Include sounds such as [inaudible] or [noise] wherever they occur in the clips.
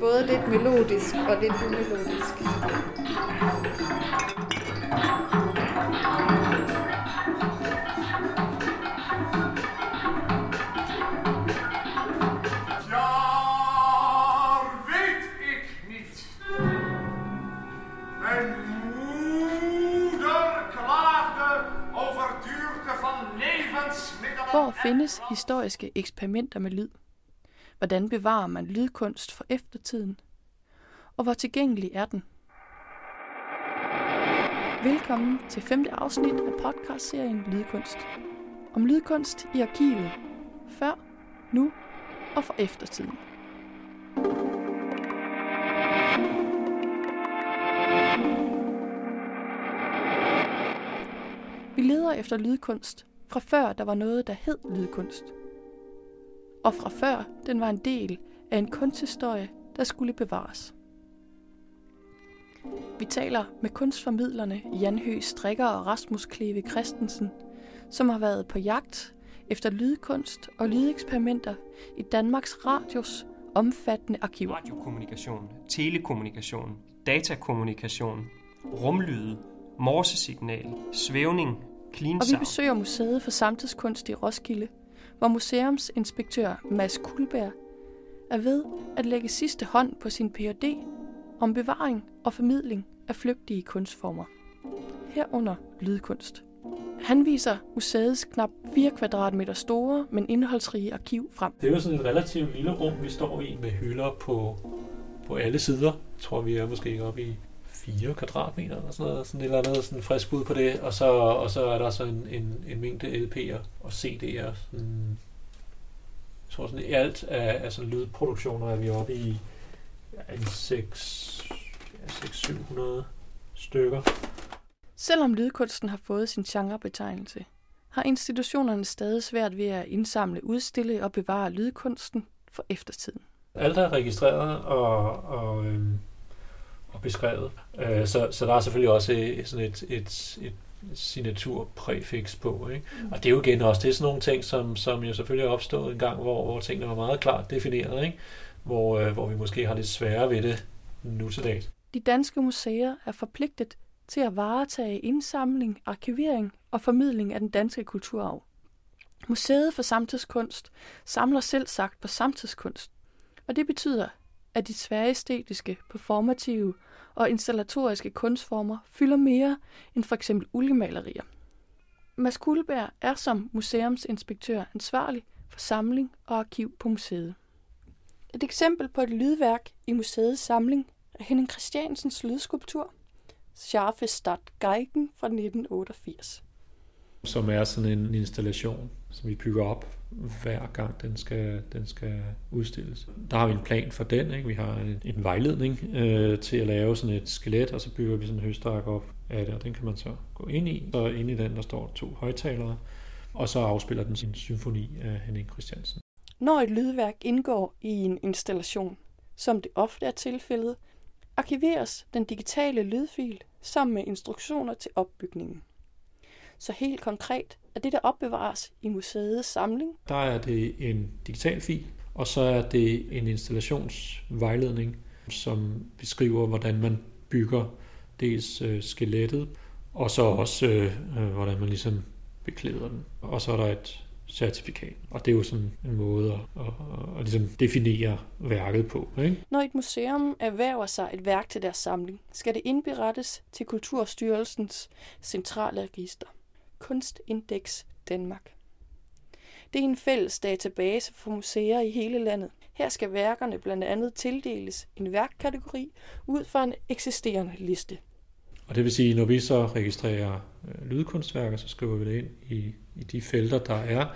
Både lidt melodisk og lidt umelodisk. Hvor findes historiske eksperimenter med lyd? Hvordan bevarer man lydkunst for eftertiden? Og hvor tilgængelig er den? Velkommen til femte afsnit af podcastserien Lydkunst. Om lydkunst i arkivet. Før, nu og for eftertiden. Vi leder efter lydkunst fra før der var noget, der hed lydkunst. Og fra før den var en del af en kunsthistorie, der skulle bevares. Vi taler med kunstformidlerne Jan Høgh Strikker og Rasmus Kleve Christensen, som har været på jagt efter lydkunst og lydeksperimenter i Danmarks Radios omfattende arkiver. Radiokommunikation, telekommunikation, datakommunikation, rumlyde, morsesignal, svævning, clean Og vi besøger Museet for Samtidskunst i Roskilde, hvor museumsinspektør Mads Kulberg er ved at lægge sidste hånd på sin Ph.D. om bevaring og formidling af flygtige kunstformer. Herunder lydkunst. Han viser museets knap 4 kvadratmeter store, men indholdsrige arkiv frem. Det er jo sådan et relativt lille rum, vi står i med hylder på, på alle sider. Jeg tror, vi er måske oppe i 4 kvadratmeter eller sådan noget, sådan et eller andet sådan frisk bud på det, og så, og så er der så en, en, en mængde LP'er og CD'er. Sådan, jeg tror sådan i alt af, af sådan lydproduktioner er vi oppe i en 6, ja, 700 stykker. Selvom lydkunsten har fået sin genrebetegnelse, har institutionerne stadig svært ved at indsamle, udstille og bevare lydkunsten for eftertiden. Alt er registreret og, og, øhm, og beskrevet. Øh, så, så der er selvfølgelig også sådan et, et, et signaturpræfix på. Ikke? Mm. Og det er jo igen også det er sådan nogle ting, som, som jo selvfølgelig er opstået en gang, hvor, hvor tingene var meget klart defineret, ikke? Hvor, øh, hvor vi måske har lidt sværere ved det nu til dags. De danske museer er forpligtet til at varetage indsamling, arkivering og formidling af den danske kulturarv. Museet for Samtidskunst samler selv sagt på samtidskunst, og det betyder, at de tværestetiske, performative og installatoriske kunstformer fylder mere end for eksempel oliemalerier. Mads Kuhlberg er som museumsinspektør ansvarlig for samling og arkiv på museet. Et eksempel på et lydværk i museets samling er Henning Christiansens lydskulptur Scharfe Stadt Geigen fra 1988. Som er sådan en installation, som vi bygger op hver gang den skal, den skal udstilles. Der har vi en plan for den. Ikke? Vi har en, en vejledning øh, til at lave sådan et skelet, og så bygger vi sådan en høstark op af det, og den kan man så gå ind i. Så inde i den, der står to højtalere, og så afspiller den sin symfoni af Henning Christiansen. Når et lydværk indgår i en installation, som det ofte er tilfældet, arkiveres den digitale lydfil sammen med instruktioner til opbygningen. Så helt konkret er det, der opbevares i museets samling. Der er det en digital fil, og så er det en installationsvejledning, som beskriver, hvordan man bygger dels øh, skelettet, og så også, øh, øh, hvordan man ligesom beklæder den. Og så er der et certifikat. Og det er jo sådan en måde at, at, at, at ligesom definere værket på. Ikke? Når et museum erhverver sig et værk til deres samling, skal det indberettes til Kulturstyrelsens centrale register. Kunstindeks Danmark. Det er en fælles database for museer i hele landet. Her skal værkerne blandt andet tildeles en værkkategori ud fra en eksisterende liste. Og det vil sige, når vi så registrerer øh, lydkunstværker, så skriver vi det ind i, i de felter, der er,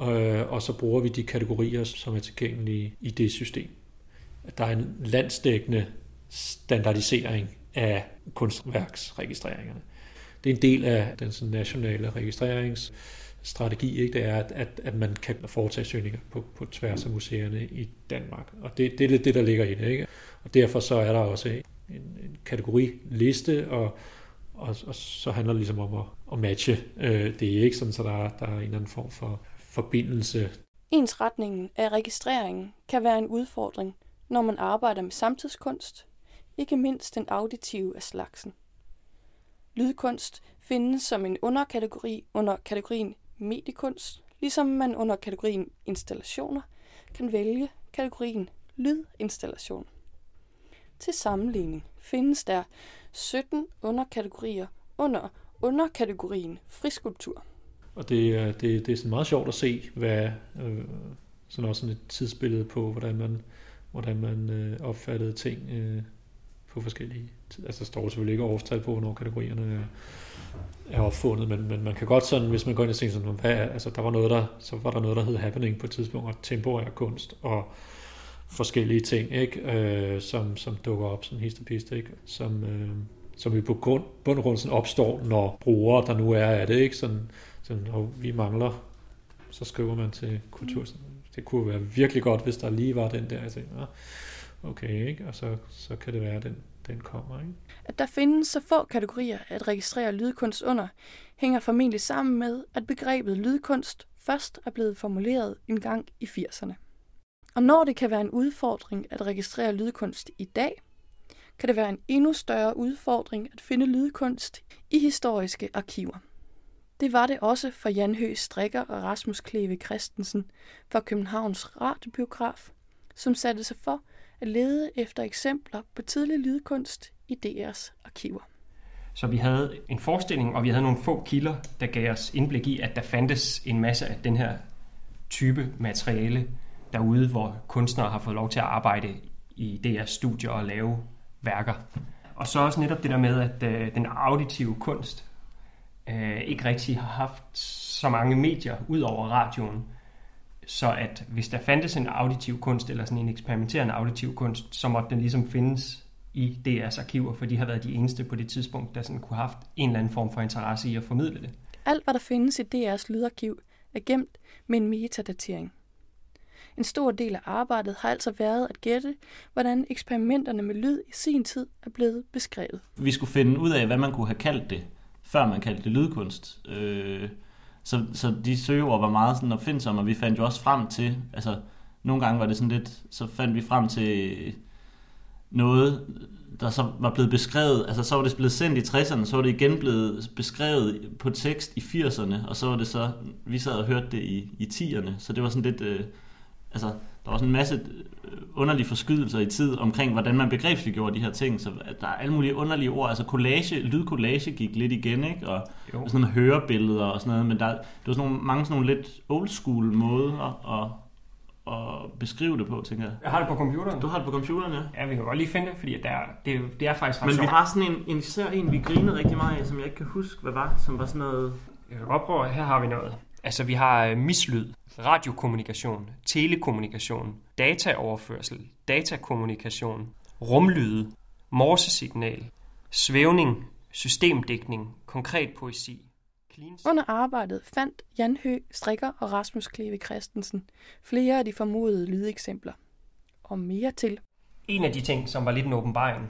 øh, og så bruger vi de kategorier, som er tilgængelige i det system. Der er en landsdækkende standardisering af kunstværksregistreringerne. Det er en del af den sådan, nationale registreringsstrategi, ikke? det er, at, at, at man kan foretage søgninger på, på tværs af museerne i Danmark. Og det, det er lidt det, der ligger i det. Ikke? Og derfor så er der også en, en kategoriliste, og, og, og så handler det ligesom om at, at matche øh, det, ikke? Sådan, så der, der er en eller anden form for forbindelse. Ensretningen af registreringen kan være en udfordring, når man arbejder med samtidskunst, ikke mindst den auditive af slagsen. Lydkunst findes som en underkategori under kategorien mediekunst, ligesom man under kategorien installationer kan vælge kategorien lydinstallation. Til sammenligning findes der 17 underkategorier under underkategorien friskulptur. Og det, er- det, det er sådan meget sjovt at se, hvad, øh, sådan også sådan et tidsbillede på, hvordan man, hvordan man øh, opfattede ting øh, på forskellige. Altså der står selvfølgelig ikke årstal på, hvornår kategorierne er, opfundet, men, men man kan godt sådan, hvis man går ind og tænker sådan, hvad, er- altså der var noget, der, så var der noget, der hed happening på et tidspunkt, og temporær kunst, og forskellige ting, ikke? Øh, som, som dukker op, sådan hist og pist, ikke? Som, øh, som jo på grund, bund og grund sådan opstår, når brugere, der nu er af det, ikke? Sådan, sådan, og vi mangler, så skriver man til kultur. Det kunne være virkelig godt, hvis der lige var den der, jeg tænker, okay, ikke? Og så, så kan det være, at den, den kommer, ikke? At der findes så få kategorier at registrere lydkunst under, hænger formentlig sammen med, at begrebet lydkunst først er blevet formuleret en gang i 80'erne. Og når det kan være en udfordring at registrere lydkunst i dag, kan det være en endnu større udfordring at finde lydkunst i historiske arkiver. Det var det også for Jan Høgh Strikker og Rasmus Kleve Christensen fra Københavns Radiobiograf, som satte sig for at lede efter eksempler på tidlig lydkunst i DR's arkiver. Så vi havde en forestilling, og vi havde nogle få kilder, der gav os indblik i, at der fandtes en masse af den her type materiale derude, hvor kunstnere har fået lov til at arbejde i DR's studier og lave værker. Og så også netop det der med, at øh, den auditive kunst øh, ikke rigtig har haft så mange medier ud over radioen. Så at hvis der fandtes en auditiv kunst, eller sådan en eksperimenterende auditiv kunst, så måtte den ligesom findes i DR's arkiver, for de har været de eneste på det tidspunkt, der sådan kunne have haft en eller anden form for interesse i at formidle det. Alt, hvad der findes i DR's lydarkiv, er gemt med en metadatering. En stor del af arbejdet har altså været at gætte, hvordan eksperimenterne med lyd i sin tid er blevet beskrevet. vi skulle finde ud af, hvad man kunne have kaldt det, før man kaldte det lydkunst. Øh, så, så de søgeord var meget sådan opfindsomme, og vi fandt jo også frem til, altså nogle gange var det sådan lidt, så fandt vi frem til noget, der så var blevet beskrevet, altså så var det blevet sendt i 60'erne, så var det igen blevet beskrevet på tekst i 80'erne, og så var det så, vi sad og hørte det i, i 10'erne, så det var sådan lidt, øh, altså der var sådan en masse øh, underlige forskydelser i tid omkring, hvordan man begrebsliggjorde de her ting, så der er alle mulige underlige ord, altså collage, lydcollage gik lidt igen, ikke? Og Jo. sådan nogle hørebilleder og sådan noget, men der, det var sådan nogle, mange sådan nogle lidt old school måder at, at beskrive det på, tænker jeg. Jeg har det på computeren. Du har det på computeren, ja. Ja, vi kan godt lige finde det, fordi der, det, er- det er faktisk ret Men vi har sådan en, en, især en, vi grinede rigtig meget af, som jeg ikke kan huske, hvad var, som var sådan noget... Jeg kan godt prøve, her har vi noget. Altså, vi har øh, mislyd, radiokommunikation, telekommunikation, dataoverførsel, datakommunikation, rumlyde, morsesignal, svævning, systemdækning, konkret poesi. Clean Under arbejdet fandt Jan Høgh Strikker og Rasmus Kleve Christensen flere af de formodede lydeksempler. Og mere til. En af de ting, som var lidt en åbenbaring,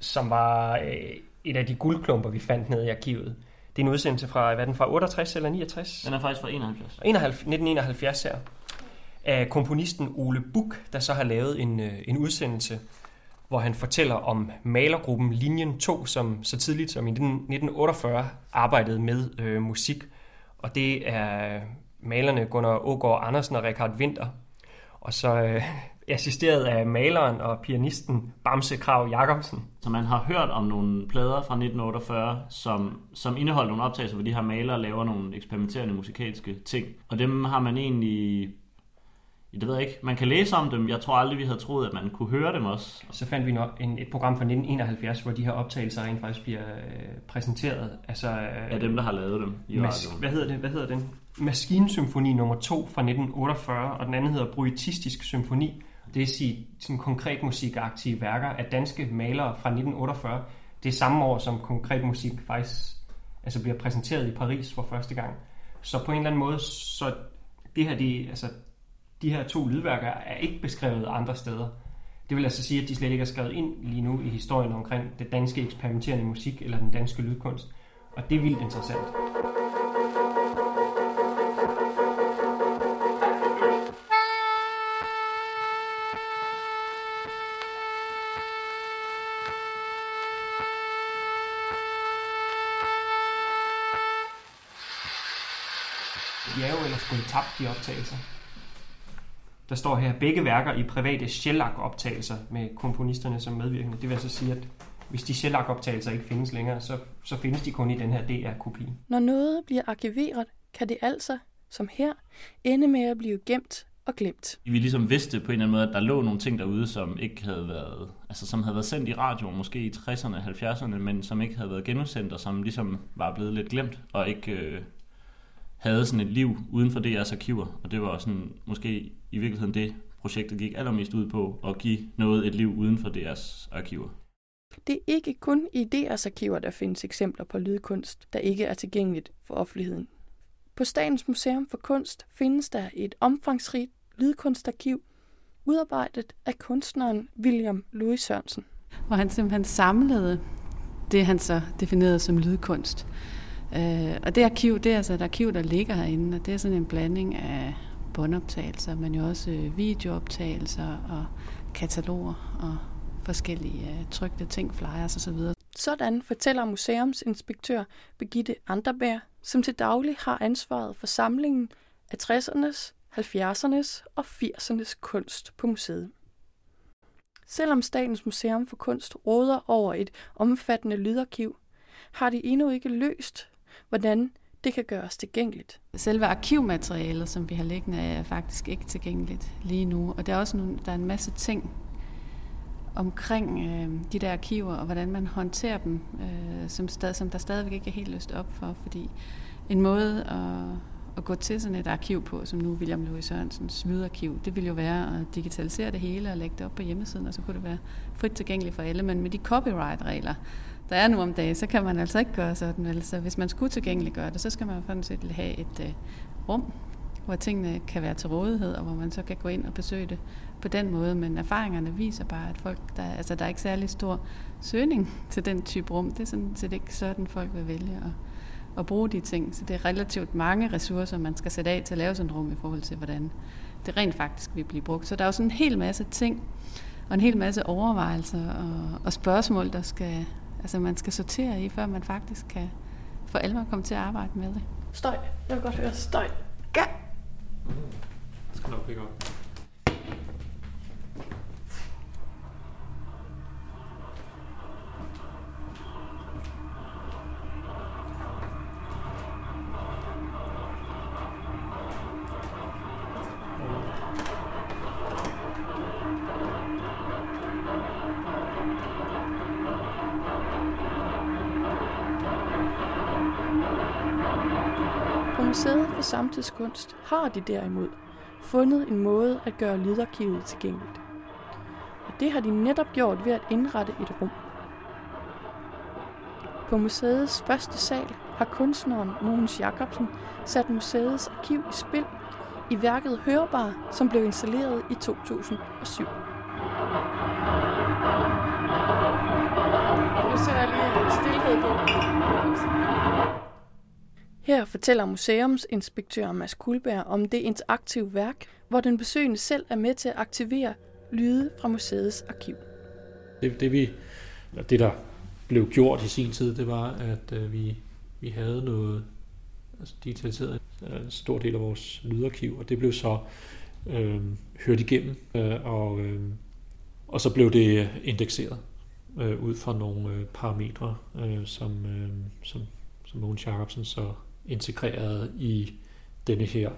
som var øh, et af de guldklumper, vi fandt nede i arkivet, det er en udsendelse fra, hvad er den fra 68 eller 69? Den er faktisk fra 71. 71 1971 her, af komponisten Ole Buk, der så har lavet en, øh, en udsendelse, hvor han fortæller om malergruppen Linjen 2, som så tidligt som i 1948 arbejdede med øh, musik. Og det er malerne Gunnar Ågaard Andersen og Richard Winter. Og så øh, assisteret af maleren og pianisten Bamse Krav Jacobsen. Så man har hørt om nogle plader fra 1948, som, som indeholder nogle optagelser, hvor de her malere laver nogle eksperimenterende musikalske ting. Og dem har man egentlig... Det ved jeg ikke. Man kan læse om dem. Jeg tror aldrig, vi havde troet, at man kunne høre dem også. Så fandt vi en, et program fra 1971, hvor de her optagelser rent faktisk bliver øh, præsenteret. Altså, øh, Af dem, der har lavet dem i Mas- hvad hedder det? Hvad hedder den? Maskinsymfoni nummer 2 fra 1948, og den anden hedder Bruitistisk Symfoni. Det vil sige sådan konkret musikaktive værker af danske malere fra 1948. Det er samme år, som konkret musik faktisk altså bliver præsenteret i Paris for første gang. Så på en eller anden måde, så det her, de, altså, de her to lydværker er ikke beskrevet andre steder. Det vil altså sige, at de slet ikke er skrevet ind lige nu i historien omkring det danske eksperimenterende musik eller den danske lydkunst. Og det er vildt interessant. Optagelser. Der står her, begge værker i private shellac-optagelser med komponisterne som medvirkende. Det vil altså sige, at hvis de shellac-optagelser ikke findes længere, så, så findes de kun i den her DR-kopi. Når noget bliver arkiveret, kan det altså, som her, ende med at blive gemt og glemt. Vi ligesom vidste på en eller anden måde, at der lå nogle ting derude, som ikke havde været, altså som havde været sendt i radioen, måske i 60'erne, 70'erne, men som ikke havde været genudsendt, og som ligesom var blevet lidt glemt, og ikke øh, havde sådan et liv uden for DR's arkiver. Og det var sådan måske i virkeligheden det, projektet gik allermest ud på, at give noget et liv uden for DR's arkiver. Det er ikke kun i DR's arkiver, der findes eksempler på lydkunst, der ikke er tilgængeligt for offentligheden. På Statens Museum for Kunst findes der et omfangsrigt lydkunstarkiv, udarbejdet af kunstneren William Louis Sørensen. Hvor han simpelthen samlede det, han så definerede som lydkunst. Øh, og det arkiv, det er altså et arkiv, der ligger herinde, og det er sådan en blanding af båndoptagelser, men jo også øh, videooptagelser og kataloger og forskellige øh, trygte ting, flyers osv. Sådan fortæller museumsinspektør Begitte Anderberg, som til daglig har ansvaret for samlingen af 60'ernes, 70'ernes og 80'ernes kunst på museet. Selvom Statens Museum for Kunst råder over et omfattende lydarkiv, har de endnu ikke løst, hvordan det kan gøres tilgængeligt. Selve arkivmaterialet, som vi har liggende, er faktisk ikke tilgængeligt lige nu. Og der er også nogle, der er en masse ting omkring øh, de der arkiver, og hvordan man håndterer dem, øh, som, stad, som der stadigvæk ikke er helt løst op for. Fordi en måde at, at gå til sådan et arkiv på, som nu William Louis Sørensens lydarkiv, det ville jo være at digitalisere det hele og lægge det op på hjemmesiden, og så kunne det være frit tilgængeligt for alle. Men med de copyright-regler, der er nu om dagen, så kan man altså ikke gøre sådan. Altså, hvis man skulle tilgængeliggøre det, så skal man sådan set have et øh, rum, hvor tingene kan være til rådighed, og hvor man så kan gå ind og besøge det på den måde. Men erfaringerne viser bare, at folk, der, altså, der er ikke særlig stor søgning til den type rum. Det er sådan set ikke sådan, folk vil vælge at, at bruge de ting. Så det er relativt mange ressourcer, man skal sætte af til at lave sådan et rum i forhold til, hvordan det rent faktisk vil blive brugt. Så der er jo sådan en hel masse ting, og en hel masse overvejelser og, og spørgsmål, der skal, altså man skal sortere i, før man faktisk kan for alvor komme til at arbejde med det. Støj. Jeg vil godt høre støj. Ja. Det skal nok ikke op. Museet for Samtidskunst har de derimod fundet en måde at gøre lydarkivet tilgængeligt. Og det har de netop gjort ved at indrette et rum. På museets første sal har kunstneren Mogens Jacobsen sat museets arkiv i spil i værket Hørbar, som blev installeret i 2007. Nu sætter jeg lige stillhed på. Her fortæller museumsinspektør Mads Kulberg om det interaktive værk, hvor den besøgende selv er med til at aktivere lyde fra museets arkiv. Det, det, vi, eller det der blev gjort i sin tid, det var, at øh, vi, vi havde noget altså digitaliseret øh, en stor del af vores lydarkiv, og det blev så øh, hørt igennem, øh, og, øh, og så blev det indekseret øh, ud fra nogle øh, parametre, øh, som, øh, som, som Mogens Jacobsen så integreret i denne her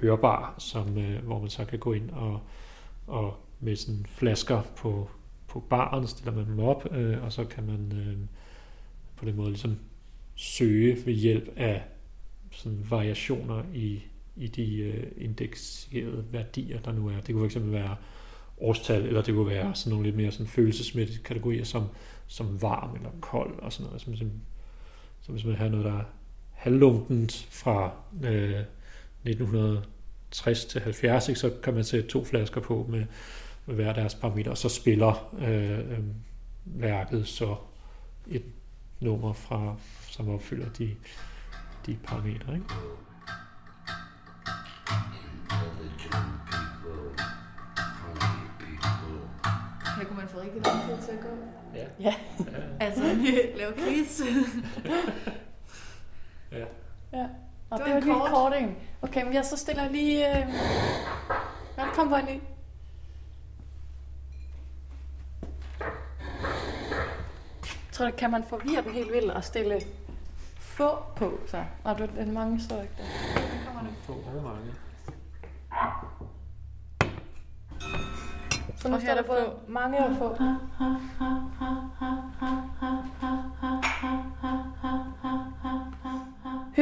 hørbar, som, øh, hvor man så kan gå ind og, og med sådan flasker på, på baren, stiller man dem op, øh, og så kan man øh, på den måde ligesom søge ved hjælp af sådan variationer i, i de øh, indekserede værdier, der nu er. Det kunne fx være årstal, eller det kunne være sådan nogle lidt mere sådan følelsesmæssige kategorier, som, som varm eller kold og sådan noget. Altså, så, man, så hvis man har noget, der halvlunkent fra øh, 1960 til 70, ikke, så kan man sætte to flasker på med, med hver deres parameter, og så spiller øh, øh, værket så et nummer fra, som opfylder de, de parametre. Ikke? Her kunne man få rigtig lang tid til at gå. Ja. Ja. [laughs] Altså, lave quiz. [laughs] ja. Ja. Og Det det, var det var en lige kort. kort en. Okay, men jeg så stiller lige... Øh... På lige? Jeg tror, kan man forvirre den helt vildt og stille få på, så? Og du, den mange står ikke der. Få og mange. Så nu står er der der både mange og få.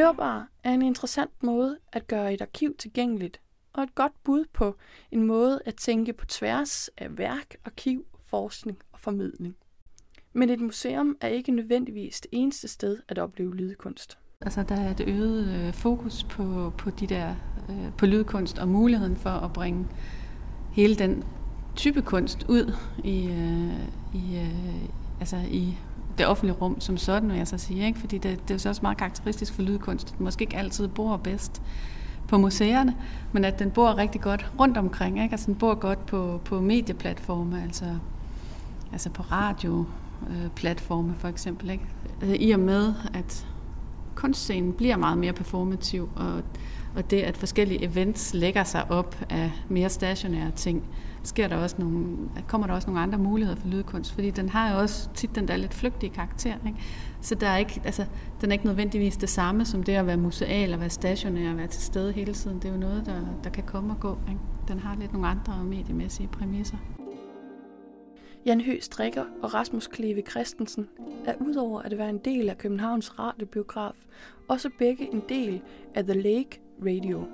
Hørbar er en interessant måde at gøre et arkiv tilgængeligt, og et godt bud på en måde at tænke på tværs af værk, arkiv, forskning og formidling. Men et museum er ikke nødvendigvis det eneste sted at opleve lydkunst. Altså, der er et øget øh, fokus på, på de der øh, på lydkunst og muligheden for at bringe hele den type kunst ud i, øh, i, øh, altså i det offentlige rum som sådan, vil jeg så sige. Ikke? Fordi det, det er jo så også meget karakteristisk for lydkunst. Den måske ikke altid bor bedst på museerne, men at den bor rigtig godt rundt omkring. Ikke? Altså den bor godt på, på medieplatforme, altså, altså på radioplatforme øh, for eksempel. Ikke? Altså, I og med, at kunstscenen bliver meget mere performativ, og, og det, at forskellige events lægger sig op af mere stationære ting, sker der også nogle, kommer der også nogle andre muligheder for lydkunst, fordi den har jo også tit den der lidt flygtige karakter. Ikke? Så der er ikke, altså, den er ikke nødvendigvis det samme som det at være museal og være stationær og være til stede hele tiden. Det er jo noget, der, der kan komme og gå. Ikke? Den har lidt nogle andre mediemæssige præmisser. Jan Høgh Strikker og Rasmus Kleve Christensen er udover at være en del af Københavns Radiobiograf, også begge en del af The Lake Radio.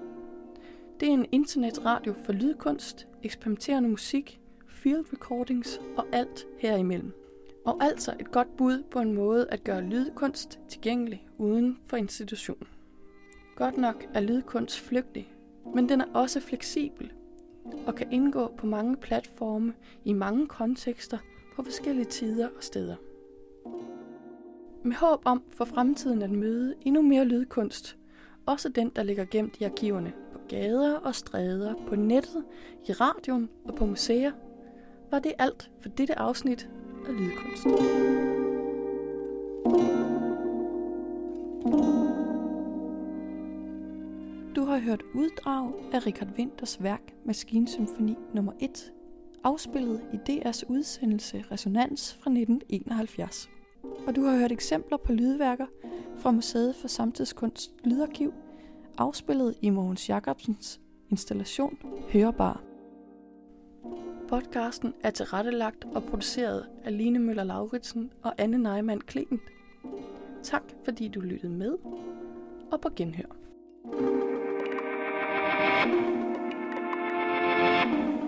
Det er en internetradio for lydkunst, eksperimenterende musik, field recordings og alt herimellem. Og altså et godt bud på en måde at gøre lydkunst tilgængelig uden for institutionen. Godt nok er lydkunst flygtig, men den er også fleksibel og kan indgå på mange platforme i mange kontekster på forskellige tider og steder. Med håb om for fremtiden at møde endnu mere lydkunst, også den, der ligger gemt i arkiverne, gader og stræder, på nettet, i radioen og på museer, var det alt for dette afsnit af Lydkunst. Du har hørt uddrag af Richard Winters værk Maskinsymfoni nummer 1, afspillet i DR's udsendelse Resonans fra 1971. Og du har hørt eksempler på lydværker fra Museet for Samtidskunst Lydarkiv, afspillet i Mogens Jacobsens installation Hørbar. Podcasten er tilrettelagt og produceret af Line Møller Lauritsen og Anne Neumann Klingen. Tak fordi du lyttede med, og på genhør. thank you